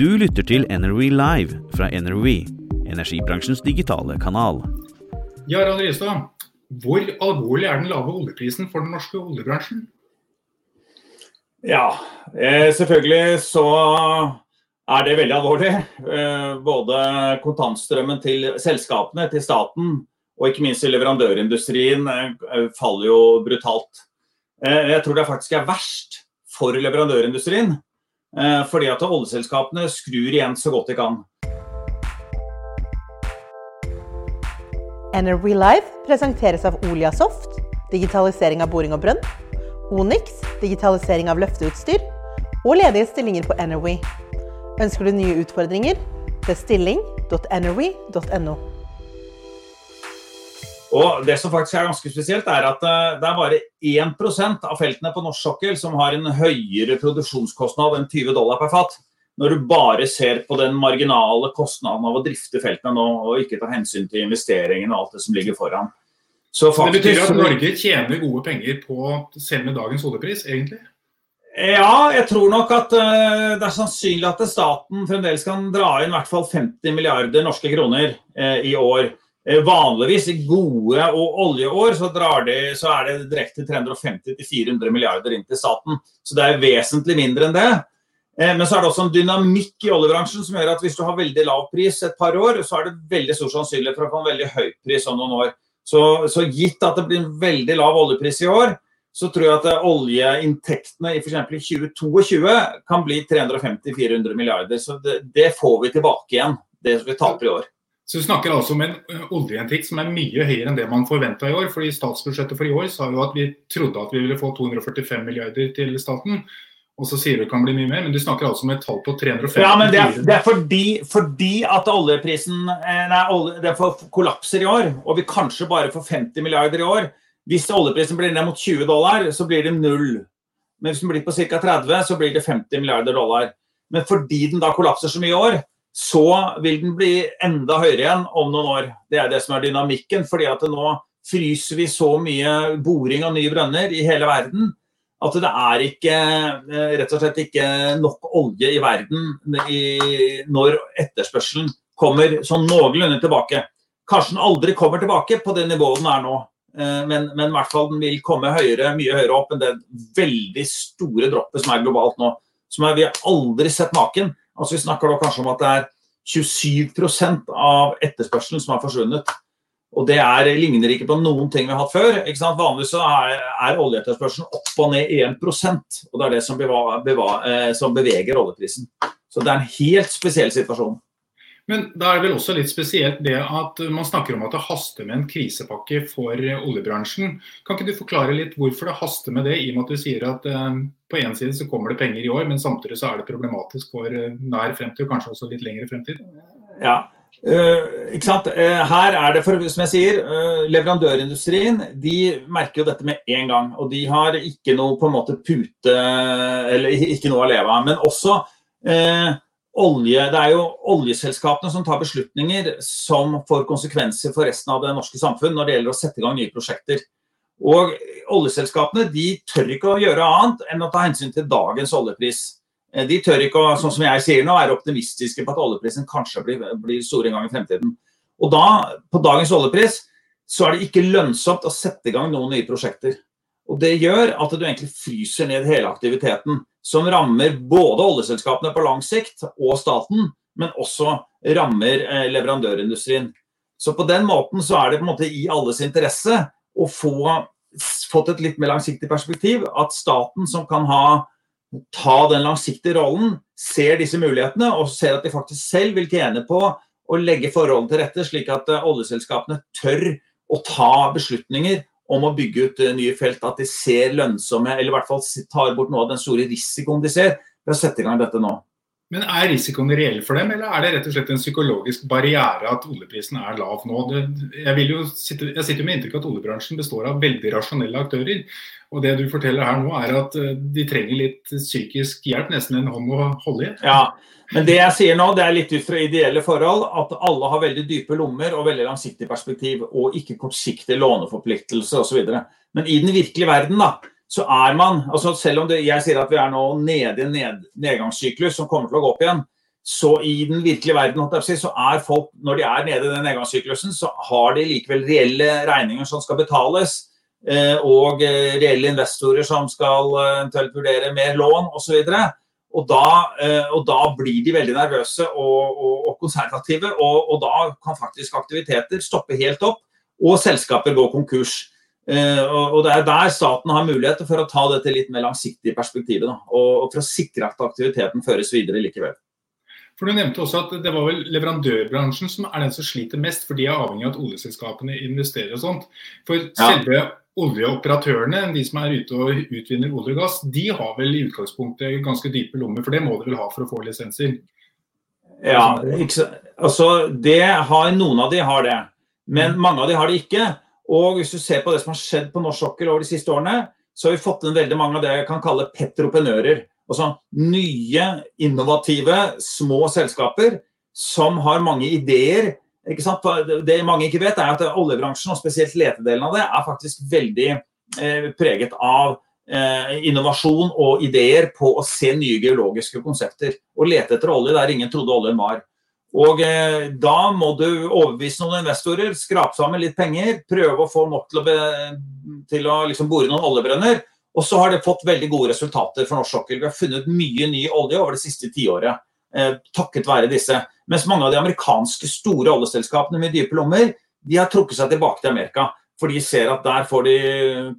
Du lytter til NRV Live fra NRV, energibransjens digitale kanal. Jarand Ristad, hvor alvorlig er den lave oljeprisen for den norske oljebransjen? Ja, eh, selvfølgelig så er det veldig alvorlig. Eh, både kontantstrømmen til selskapene, til staten, og ikke minst til leverandørindustrien eh, faller jo brutalt. Eh, jeg tror det faktisk er verst for leverandørindustrien. Eh, fordi at oljeselskapene skrur igjen så godt de kan. NRV Live presenteres av Oliasoft, digitalisering av boring og brønn, Onyx, digitalisering av løfteutstyr, og ledige stillinger på NRV. Ønsker du nye utfordringer? Se stilling.nrv.no. Og Det som faktisk er ganske spesielt, er at eh, det er bare 1 av feltene på norsk sokkel som har en høyere produksjonskostnad enn 20 dollar per fat. Når du bare ser på den marginale kostnaden av å drifte feltene nå, og ikke ta hensyn til investeringene og alt det som ligger foran. Så faktisk, det betyr at Norge tjener gode penger på selv med dagens oljepris, egentlig? Ja, jeg tror nok at uh, det er sannsynlig at staten fremdeles kan dra inn i hvert fall 50 milliarder norske kroner uh, i år. Eh, vanligvis i gode og oljeår så, de, så er det direkte 350-400 milliarder inn til staten. Så det er vesentlig mindre enn det. Eh, men så er det også en dynamikk i oljebransjen som gjør at hvis du har veldig lav pris et par år, så er det veldig stor sannsynlighet for å få en veldig høy pris om noen år. Så, så, gitt at det blir en veldig lav oljepris i år, så tror jeg at eh, oljeinntektene i f.eks. i 2022 kan bli 350-400 milliarder. Så det, det, får vi tilbake igjen, det vi taper i år. Så Vi snakker altså om en oljeinntekt som er mye høyere enn det man forventa i år. fordi Statsbudsjettet for i år sa jo at vi trodde at vi ville få 245 milliarder til staten. Og så sier du det kan bli mye mer, men du snakker altså om et tall på 350 Ja, men Det er, det er fordi, fordi, at oljeprisen eh, nei, olje, det kollapser i år, og vi kanskje bare får 50 milliarder i år. Hvis oljeprisen blir ned mot 20 dollar, så blir det null. Men hvis den blir på ca. 30, så blir det 50 milliarder dollar. Men fordi den da kollapser så mye i år, så vil den bli enda høyere igjen om noen år. Det er det som er dynamikken. fordi at nå fryser vi så mye boring av nye brønner i hele verden at det er ikke, eh, rett og slett ikke nok olje i verden i, når etterspørselen kommer sånn noenlunde tilbake. Kanskje den aldri kommer tilbake på det nivået den er nå, eh, men, men, i hvert fall den vil komme høyere, mye høyere opp enn det veldig store droppet som er globalt nå. Som er, vi har aldri sett maken. Altså Vi snakker da kanskje om at det er 27% av etterspørselen som har forsvunnet. Og Det er, ligner ikke på noen ting vi har hatt før. ikke sant? Vanligvis er, er oljeetterspørselen opp og ned 1% og det er det som, beva, beva, eh, som beveger oljeprisen. Så det er en helt spesiell situasjon. Men da er det vel også litt spesielt det at man snakker om at det haster med en krisepakke for oljebransjen. Kan ikke du forklare litt hvorfor det haster med det, i og med at du sier at eh, på en side så kommer det penger i år, men samtidig så er det problematisk for eh, nær fremtid, kanskje også litt lengre fremtid? Ja, Uh, ikke sant? Uh, her er det, for, som jeg sier, uh, Leverandørindustrien de merker jo dette med en gang. Og de har ikke noe på en måte pute, eller ikke noe å leve av. Men også olje, det er jo oljeselskapene som tar beslutninger som får konsekvenser for resten av det norske samfunn når det gjelder å sette i gang nye prosjekter. Og oljeselskapene de tør ikke å gjøre annet enn å ta hensyn til dagens oljepris. Eh, de tør ikke å sånn som jeg sier nå, være optimistiske på at oljeprisen kanskje blir, blir stor en gang i fremtiden. Og da, på dagens oljepris, så er det ikke lønnsomt å sette i gang noen nye prosjekter. Og Det gjør at du egentlig fryser ned hele aktiviteten som rammer både oljeselskapene på lang sikt og staten, men også rammer eh, leverandørindustrien. Så på den måten så er det på en måte i alles interesse å få fått et litt mer langsiktig perspektiv. At staten som kan ha, ta den langsiktige rollen, ser disse mulighetene og ser at de faktisk selv vil tjene på å legge forholdene til rette, slik at eh, oljeselskapene tør å ta beslutninger om å bygge ut eh, nye felt, at de ser lønnsomme, eller i hvert fall tar bort noe av den store risikoen de ser ved å sette i gang dette nå. Men Er risikoen reell for dem, eller er det rett og slett en psykologisk barriere at oljeprisen er lav nå? Det, jeg, jo sitte, jeg, sitter med inntrykk at oljebransjen består av veldig rasjonelle aktører. Og det du forteller her nå er at eh, de trenger litt psykisk hjelp, nesten en hånd å holde i? Ja, men det jeg sier nå, det er litt ut fra ideelle forhold. At alle har veldig dype lommer og veldig langsiktig perspektiv, og ikke kortsiktig låneforpliktelse osv. Men i den virkelige verden, da, så er man altså Selv om det, jeg sier at vi er nå nede i en ned, nedgangssyklus som kommer til å gå opp igjen, så i den virkelige verden så er folk, når de er nede i den nedgangssyklusen, så har de likevel reelle regninger som skal betales. Eh, og eh, reelle investorer som skal eh, eventuelt vurdere mer lån osv. Og, og da, og da, blir de veldig nervøse og, og, og konservative, og, da kan faktisk aktiviteter stoppe helt opp, og selskaper gå konkurs. Eh, og Det er der staten har muligheter for å ta dette litt mer langsiktige perspektivet, da, og, for å sikre at aktiviteten føres videre likevel. For Du nevnte også at det var vel leverandørbransjen som er den som sliter mest, for de er avhengig av at oljeselskapene investerer og sånt. For ja. selve oljeoperatørene, de som er ute og utvinner olje og gass, de har vel i utgangspunktet ganske dype lommer, for det må de vel ha for å få lisenser? Ja, altså det har, Noen av de har det, men mm. mange av de har det ikke. Og hvis du ser på det som har skjedd på norsk sokkel over de siste årene, så har vi fått inn veldig mange av det jeg kan kalle petroprenører. Altså nye, innovative, små selskaper som har mange ideer det mange ikke vet, er at oljebransjen, og spesielt letedelen av det, er faktisk veldig eh, preget av eh, innovasjon og ideer på å se nye geologiske konsepter. Å lete etter olje der ingen trodde oljen var. Og eh, Da må du overbevise noen investorer, skrape sammen litt penger, prøve å få nok til å, be, til å liksom bore noen oljebrønner. Og så har det fått veldig gode resultater for norsk sokkel. Vi har funnet mye ny olje over det siste tiåret. Eh, takket være disse. Mens mange av de amerikanske store oljeselskapene med dype lommer de har trukket seg tilbake til Amerika. For de ser at der får de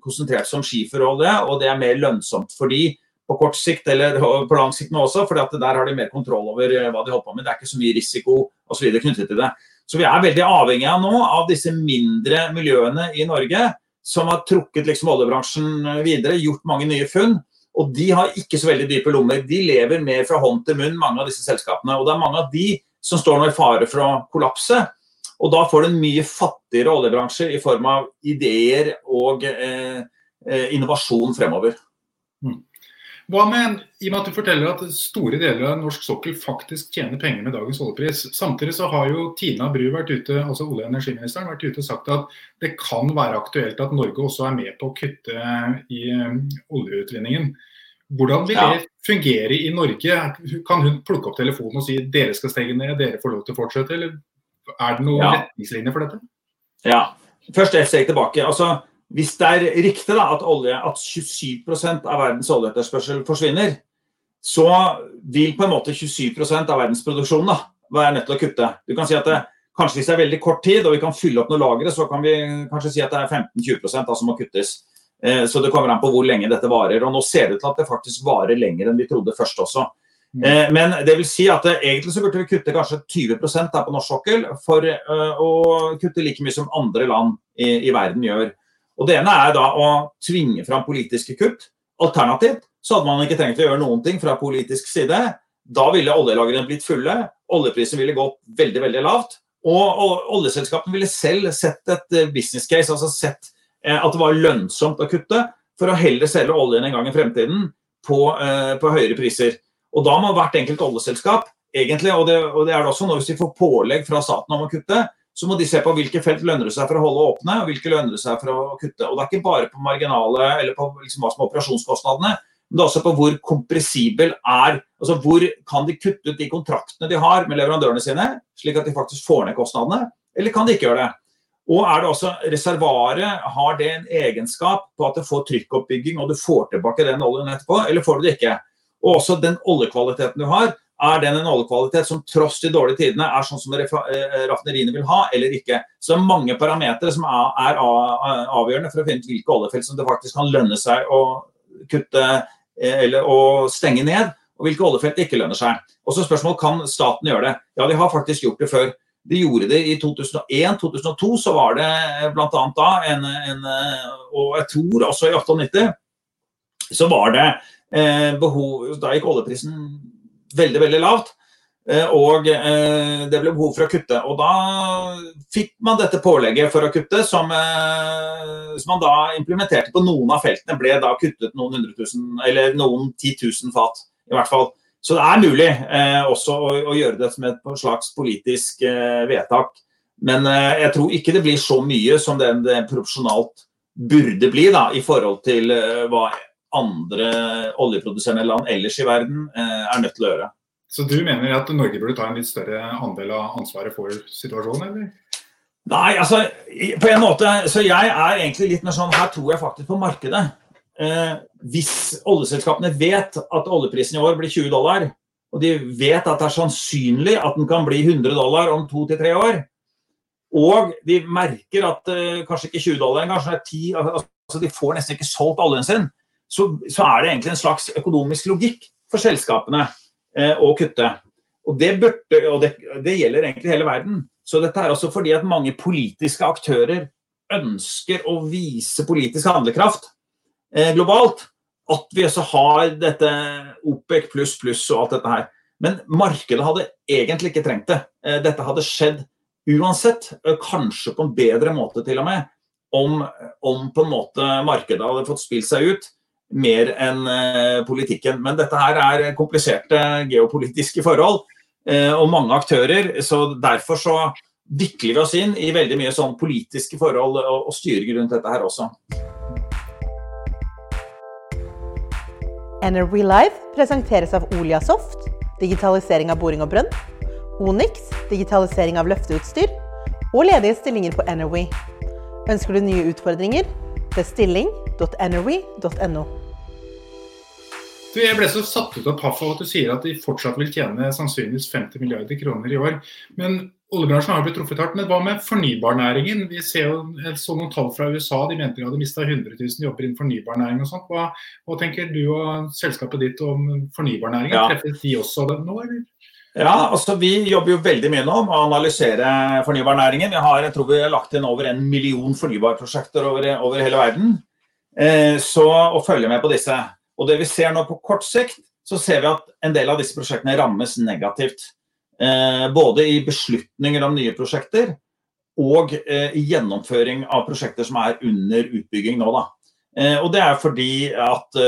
konsentrert seg om skiferolje, og det er mer lønnsomt for de på kort sikt eller på lang sikt nå også, for der har de mer kontroll over eh, hva de holder på med. Det er ikke så mye risiko osv. knyttet til det. Så vi er veldig avhengig av nå av disse mindre miljøene i Norge som har trukket liksom oljebransjen videre, gjort mange nye funn. Og de har ikke så veldig dype lommer. De lever mer fra hånd til munn, mange av disse selskapene. Og det er mange av de som står nå i fare for å kollapse. Og da får du en mye fattigere oljebransje i form av ideer og eh, eh, innovasjon fremover. Hva med, I og med at du forteller at store deler av norsk sokkel faktisk tjener penger med dagens oljepris. Samtidig så har jo Tina Bru vært ute, altså olje- og energiministeren vært ute og sagt at det kan være aktuelt at Norge også er med på å kutte i um, oljeutvinningen. Hvordan vil det fungere i Norge? Kan hun plukke opp telefonen og si dere skal stenge ned, dere får lov til å fortsette? Eller er det noen ja. retningslinjer for dette? Ja, først et steg tilbake. Altså, hvis det er riktig da, at, olje, at 27% av verdens oljeetterspørsel forsvinner, så vil på en måte 27% av verdensproduksjonen da, være nødt til å kutte. Du kan si at det, Kanskje hvis det er veldig kort tid og vi kan fylle opp noen lagre, så kan vi kanskje si at det er 15-20 da, som må kuttes. Eh, så det kommer an på hvor lenge dette varer. Og nå ser det ut til at det faktisk varer lenger enn vi trodde først også. Mm. Eh, men det vil si at eh, egentlig så burde vi kutte kanskje 20 her på norsk sokkel for å kutte like mye som andre land i, i, verden gjør. Og Det ene er da å tvinge fram politiske kutt. Alternativt så hadde man ikke trengt å gjøre noen ting fra politisk side. Da ville oljelagrene blitt fulle, oljeprisen ville gått veldig veldig lavt. Og, og oljeselskapene ville selv sett et business case, altså sett Eh, at det var lønnsomt å kutte, for å heller selge oljen en gang i fremtiden på, eh, på høyere priser. Og Da må hvert enkelt oljeselskap egentlig, og det, og det er det også når vi får pålegg fra staten om å kutte, så må de se på hvilke felt lønner det seg for å holde åpne, og hvilke lønner det seg for å kutte. Og Det er ikke bare på marginale eller på liksom hva som er operasjonskostnadene, men det er også på hvor kompressibel er altså Hvor kan de kutte ut de kontraktene de har med leverandørene sine, slik at de faktisk får ned kostnadene, eller kan de ikke gjøre det? Og er det også Reservoaret har det en egenskap på at det får trykkoppbygging og du får tilbake den oljen etterpå, eller får du det ikke? Og også den oljekvaliteten du har, er den en oljekvalitet som tross de dårlige tidene er sånn som eh, raffineriene vil ha, eller ikke? Så det er mange parametere som er avgjørende for å finne ut hvilke oljefelt som det faktisk kan lønne seg å kutte eh, eller å stenge ned, og hvilke oljefelt det ikke lønner seg. Og så spørsmål kan staten gjøre det. Ja, de har faktisk gjort det før. De gjorde det i 2001-2002, så var det bl.a. da en, en, Og jeg tror også i 98, så var det eh, behov Da gikk oljeprisen veldig, veldig lavt. Eh, og eh, det ble behov for å kutte. Og da fikk man dette pålegget for å kutte, som, eh, som man da implementerte på noen av feltene. Ble da kuttet noen hundre tusen, eller noen titusen fat, i hvert fall. Så det er mulig eh, også å, å, gjøre det som et slags politisk eh, vedtak. Men eh, jeg tror ikke det blir så mye som det, det proporsjonalt burde bli da, i forhold til hva andre oljeproduserende land ellers i verden er nødt til å gjøre. Så du mener at Norge burde ta en litt større andel av ansvaret for situasjonen, eller? Nei, altså på en måte Så jeg er egentlig litt mer sånn Her tror jeg faktisk på markedet eh, hvis oljeselskapene vet at oljeprisen i år blir 20 dollar, og de vet at det er sannsynlig at den kan bli 100 dollar om to til tre år, og de merker at eh, kanskje ikke 20 dollar engang, kanskje er 10 altså De får nesten ikke solgt oljen sin. Så, så, er det egentlig en slags økonomisk logikk for selskapene eh, å kutte. Og det, burde, og det, det gjelder egentlig hele verden. Så dette er også fordi at mange politiske aktører ønsker å vise politisk handlekraft eh, globalt. At vi også har dette OPEC pluss pluss og alt dette her. Men markedet hadde egentlig ikke trengt det. Eh, dette hadde skjedd uansett, eh, kanskje på en bedre måte til og med, om, om på en måte markedet hadde fått spilt seg ut mer enn eh, politikken. Men dette her er kompliserte geopolitiske forhold eh, og mange aktører. så Derfor så vikler vi oss inn i veldig mye sånn politiske forhold og, styring rundt dette her også. NRV Live presenteres av Oliasoft, digitalisering av boring og brønn, Onyx, digitalisering av løfteutstyr, og ledige stillinger på NRV. Ønsker du nye utfordringer? Bestilling.nrwe.no. Du, jeg ble så satt ut av paff av at du sier at de fortsatt vil tjene sannsynligvis 50 milliarder kroner i år. Men Oljebransjen har blitt truffet hardt. Men hva med fornybarnæringen? Vi ser jo, jeg så noen tall fra USA. De mente de hadde mista 100 000 jobber innen fornybarnæring og sånt. Hva, hva, tenker du og selskapet ditt om fornybarnæringen? Ja. Treffes de også nå, eller? Ja, altså Vi jobber jo veldig mye nå med å analysere fornybarnæringen. Vi har, jeg tror vi har lagt inn over en million fornybarprosjekter over, over hele verden. Eh, så å følge med på disse. Og det vi ser nå på kort sikt, så ser vi at en del av disse prosjektene rammes negativt. Eh, både i beslutninger om nye prosjekter og eh, i gjennomføring av prosjekter som er under utbygging nå. Da. Eh, og Det er fordi at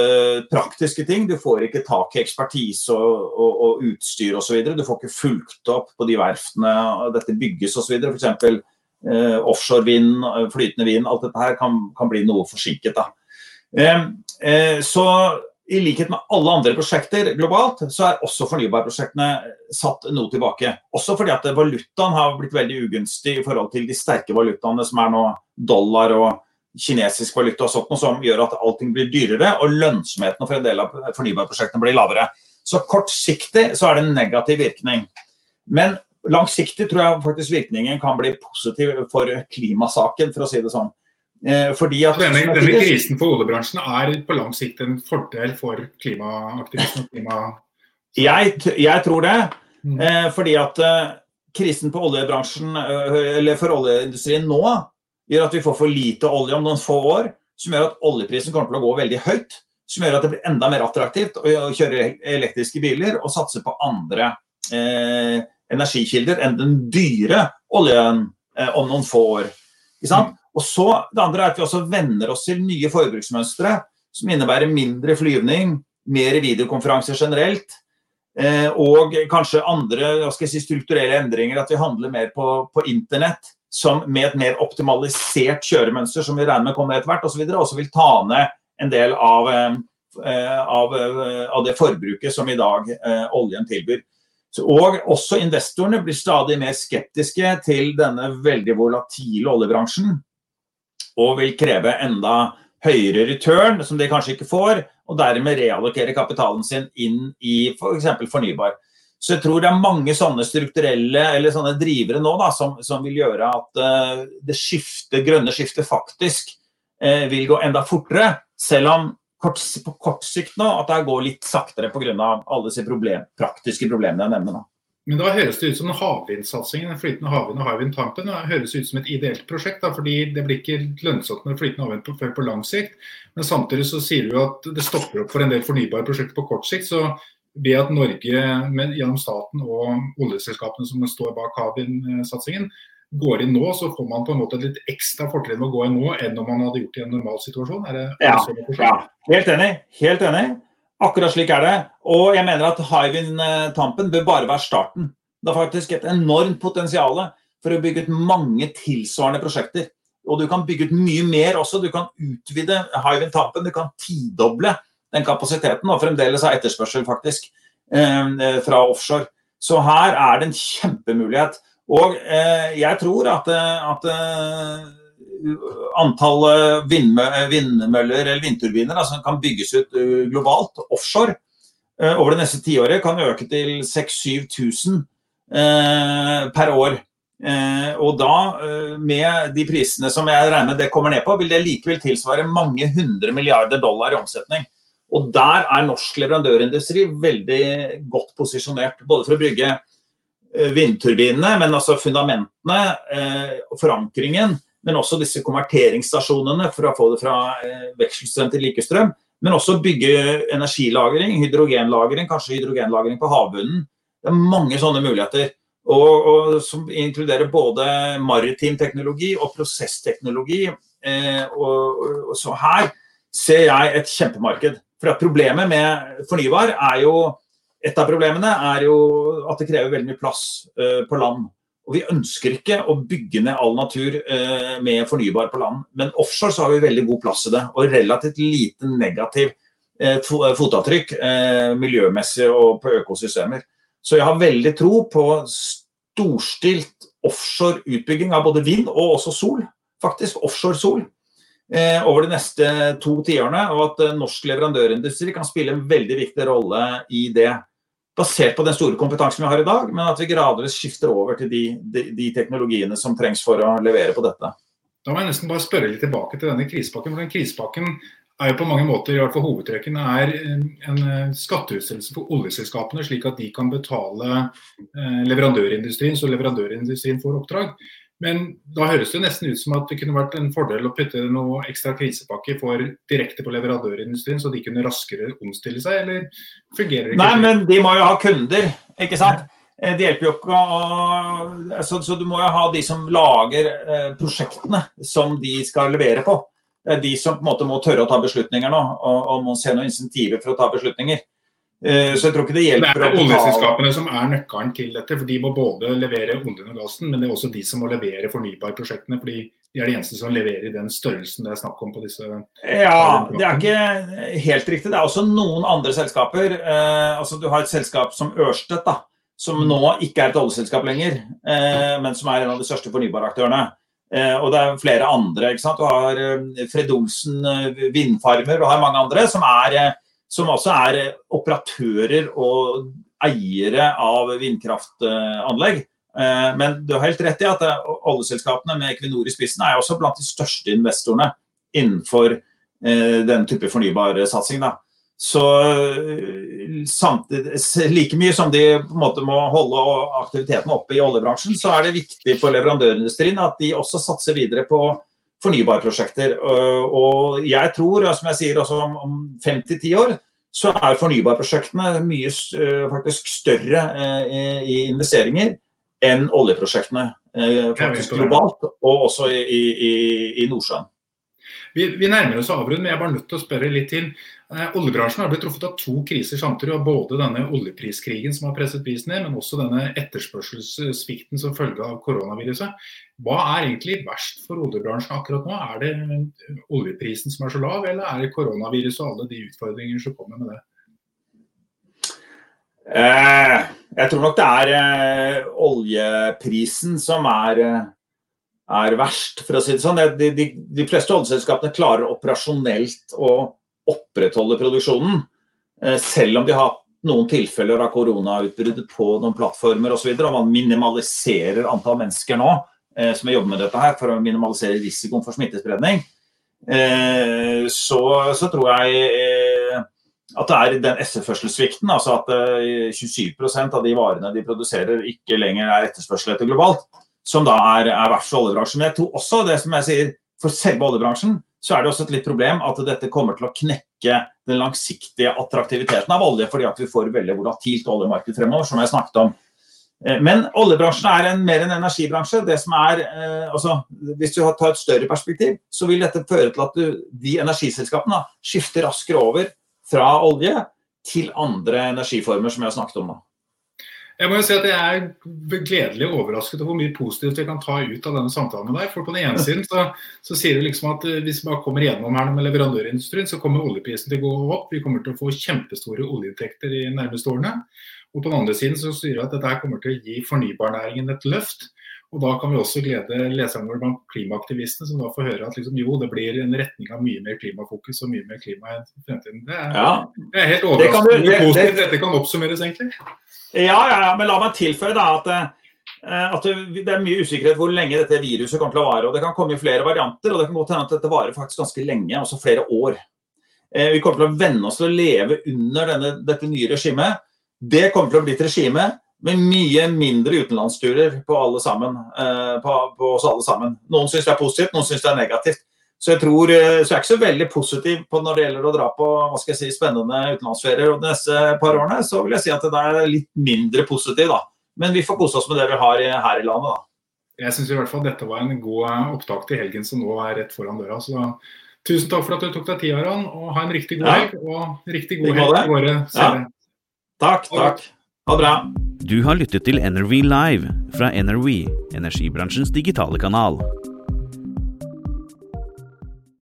praktiske ting, du får ikke tak i ekspertise og, og, og utstyr osv. Du får ikke fulgt opp på de verftene dette bygges osv. F.eks. Eh, offshore vind, flytende vind, alt dette her kan, kan bli noe forsinket. da. Så i likhet med alle andre prosjekter globalt, så er også fornybarprosjektene satt noe tilbake. Også fordi at valutaen har blitt veldig ugunstig i forhold til de sterke valutaene som er nå dollar og kinesisk valuta og sånt, noe som gjør at allting blir dyrere og lønnsomheten for en del av fornybarprosjektene blir lavere. Så kortsiktig så er det en negativ virkning. Men langsiktig tror jeg faktisk virkningen kan bli positiv for klimasaken, for å si det sånn. Eh, fordi at denne, denne krisen for oljebransjen er på lang sikt en fordel for klimaaktivisme? Klima... Jeg, jeg, tror det. Mm. Eh, fordi at eh, krisen på oljebransjen, eller for oljeindustrien nå gjør at vi får for lite olje om noen få år. Som gjør at oljeprisen kommer til å gå veldig høyt. Som gjør at det blir enda mer attraktivt å kjøre elektriske biler og satse på andre eh, energikilder enn den dyre oljen eh, om noen få år. Ikke sant? Mm. Og så, Det andre er at vi også venner oss til nye forbruksmønstre som innebærer mindre flyvning, mer videokonferanser generelt, eh, og kanskje andre si, strukturelle endringer. At vi handler mer på, på internett som, med et mer optimalisert kjøremønster som vi regner med kommer etter hvert, osv. Og så vil ta ned en del av, eh, av, eh, av, det forbruket som i dag oljen tilbyr. Og også investorene blir stadig mer skeptiske til denne veldig volatile oljebransjen og vil kreve enda høyere return, som de kanskje ikke får, og dermed reallokere kapitalen sin inn i f.eks. For fornybar. Så jeg tror det er mange sånne strukturelle eller sånne drivere nå da, som, som vil gjøre at uh, det skifte, grønne skiftet faktisk uh, vil gå enda fortere. Selv om kort, på kort sikt nå at det går litt saktere pga. alle disse problem, praktiske problemene jeg nevner nå. Men da høres det ut som havvindsatsingen, den flytende havvind og Hywind Tampen, høres ut som et ideelt prosjekt. Da, fordi det blir ikke lønnsomt med flytende havvind på, før på lang sikt. Men samtidig så sier du at det stopper opp for en del fornybare prosjekter på kort sikt. Så ved at Norge med, gjennom staten og oljeselskapene som står bak havvindsatsingen, går inn nå, så får man på en måte et litt ekstra fortrinn med å gå inn nå enn om man hadde gjort det i en normal situasjon? Er det, ja, er det ja, helt enig. Helt enig. Akkurat slik er det. Og jeg mener at Hywind-tampen bør bare være starten. Det er faktisk et enormt potensial for å bygge ut mange tilsvarende prosjekter. Og du kan bygge ut mye mer også. Du kan utvide Hywind-tampen. Du kan tidoble den kapasiteten, og fremdeles ha etterspørsel, faktisk, eh, fra offshore. Så her er det en kjempemulighet. Og eh, jeg tror at, eh, at antallet vindmøller eller vindturbiner som kan bygges ut globalt, offshore, over det neste tiåret kan øke til 6000-7000 per år. Og da, med de prisene som jeg regner det kommer ned på, vil det likevel tilsvare mange hundre milliarder dollar i omsetning. Og der er norsk leverandørindustri veldig godt posisjonert. Både for å bygge vindturbinene, men altså fundamentene, forankringen. Men også disse konverteringsstasjonene for å få det fra eh, vekselstrøm til likestrøm. Men også bygge energilagring, hydrogenlagring, kanskje hydrogenlagring på havbunnen. Det er mange sånne muligheter. Og, og Som inkluderer både maritim teknologi og prosessteknologi. Eh, og, og, så her ser jeg et kjempemarked. For Problemet med fornybar er jo Et av problemene er jo at det krever veldig mye plass eh, på land. Og Vi ønsker ikke å bygge ned all natur eh, med fornybar på land. Men offshore så har vi veldig god plass i det, og relativt lite negativ eh, fotavtrykk miljømessig og på økosystemer. Så jeg har veldig tro på storstilt offshore utbygging av både vind og også sol. Faktisk offshore sol. Eh, over de neste to tiårene, og at eh, norsk leverandørindustri kan spille en veldig viktig rolle i det. Basert på den store kompetansen vi har i dag, men at vi gradvis skifter over til de, de, de teknologiene som trengs for å levere på dette. Da må jeg nesten bare spørre litt tilbake til denne krisepakken. for den Krisepakken er jo på mange måter, i hvert fall hovedtrekkene, er en eh, skatteutstedelse for oljeselskapene, slik at de kan betale leverandørindustrien, så leverandørindustrien får oppdrag. Men da høres det nesten ut som at det kunne vært en fordel å putte noe ekstra krisepakke for direkte på leverandørindustrien, så de kunne raskere omstille seg, eller fungerer det ikke? Nei, men de må jo ha kunder, ikke sant. Eh, det hjelper jo ikke å så, så, du må jo ha de som lager eh, prosjektene som de skal levere på. De som på en måte må tørre å ta beslutninger nå, og, og må se noen insentiver for å ta beslutninger. Eh, så jeg tror ikke det hjelper Det er oljeselskapene som er nøkkelen til dette. for De må både levere oljen og gassen, men det er også de som må levere fornybarprosjektene. fordi de er de eneste som leverer i den størrelsen det er snakk om på disse Ja, det er ikke helt riktig. Det er også noen andre selskaper. Eh, altså Du har et selskap som Ørstedt, da, som nå ikke er et oljeselskap lenger, eh, men som er en av de største fornybaraktørene. Og det er flere andre. ikke sant? Du har Fred Olsen Vindfarmer og har mange andre som er som også er operatører og eiere av vindkraftanlegg. Eh, men du har helt rett i at eh, oljeselskapene med Equinor i spissen er også blant de største investorene innenfor eh, den type fornybarsatsing. Så samtidig, like mye som de på en måte må holde aktiviteten oppe i oljebransjen, så er det viktig for leverandørindustrien at de også satser videre på fornybarprosjekter. Og jeg tror, som jeg sier, altså om fem til ti år, så er fornybarprosjektene mye faktisk større eh, i investeringer enn oljeprosjektene eh, faktisk globalt, og også i, i, i Nordsjøen. Vi, vi, nærmer oss avrund, men jeg er bare nødt til å spørre litt til. Eh, oljebransjen har blitt truffet av to kriser samtidig. og Både denne oljepriskrigen som har presset prisen ned, men også denne etterspørselssvikten som følge av koronaviruset. Hva er egentlig verst for oljebransjen akkurat nå? Er det oljeprisen som er så lav, eller er det koronaviruset og alle de utfordringer som kommer med det? Eh, jeg tror nok det er eh, oljeprisen som er eh, er verst, for å si det sånn. De, de, de fleste oljeselskapene klarer operasjonelt å opprettholde produksjonen, eh, selv om de har noen tilfeller av koronautbrudd på noen plattformer osv. Og, man minimaliserer antall mennesker nå eh, som jobber med dette her for å minimalisere risikoen for smittespredning. Eh, så, så, tror jeg at det er den etterførselssvikten, altså at uh, 27% av de varene de produserer ikke lenger er etterspørsel etter globalt, som da er, er verst for oljebransjen. Men jeg tror også det som jeg sier, for selve oljebransjen så er det også et litt problem at dette kommer til å knekke den langsiktige attraktiviteten av olje, fordi at vi får veldig volatilt oljemarked fremover, som jeg snakket om. Eh, men oljebransjen er en, mer en energibransje. Det som er, eh, altså, hvis du tar et større perspektiv, så vil dette føre til at du, de energiselskapene skifter raskere over fra olje til andre energiformer, som jeg har snakket om nå. Jeg må jo si at jeg er gledelig overrasket over hvor mye positivt vi kan ta ut av denne samtalen med deg. For på den ene siden så, så sier du liksom at eh, hvis vi bare kommer gjennom her med leverandørindustrien, så kommer oljeprisen til å gå opp. Vi kommer til å få kjempestore oljeinntekter i nærmeste årene. Og på den andre siden så sier du at dette kommer til å gi fornybarnæringen et løft. Og da kan vi også glede leserne våre blant klimaaktivistene, som da får høre at liksom, jo, det blir en retning av mye mer klimafokus og mye mer klima i fremtiden. Det er, ja. det er helt overraskende hvor positivt dette kan oppsummeres, egentlig. Ja, ja, ja, men la meg tilføye da at, eh, at det er mye usikkerhet hvor lenge dette viruset kommer til å vare. og Det kan komme i flere varianter, og det kan godt hende at dette varer faktisk ganske lenge, også flere år. Eh, vi kommer til å venne oss til å leve under denne, dette nye regimet. Det kommer til å bli et regime med mye mindre utenlandsturer på, alle sammen, eh, på, på oss alle sammen. Noen syns det er positivt, noen syns det er negativt. Så jeg tror, eh, så jeg er ikke så veldig positiv på når det gjelder å dra på hva skal jeg si, spennende utenlandsferier de neste par årene. Så vil jeg si at det er litt mindre positiv, da. Men vi får kose oss med det vi har her i landet, da. Jeg syns i hvert fall dette var en god eh, opptak til helgen som nå er rett foran døra. Så tusen takk for at du tok deg tid, Aran. Og ha en riktig god helg. Og riktig god helg til våre seere. Ja. Takk, takk. Ha det bra. Du har lyttet til NRV Live fra NRV, energibransjens digitale kanal.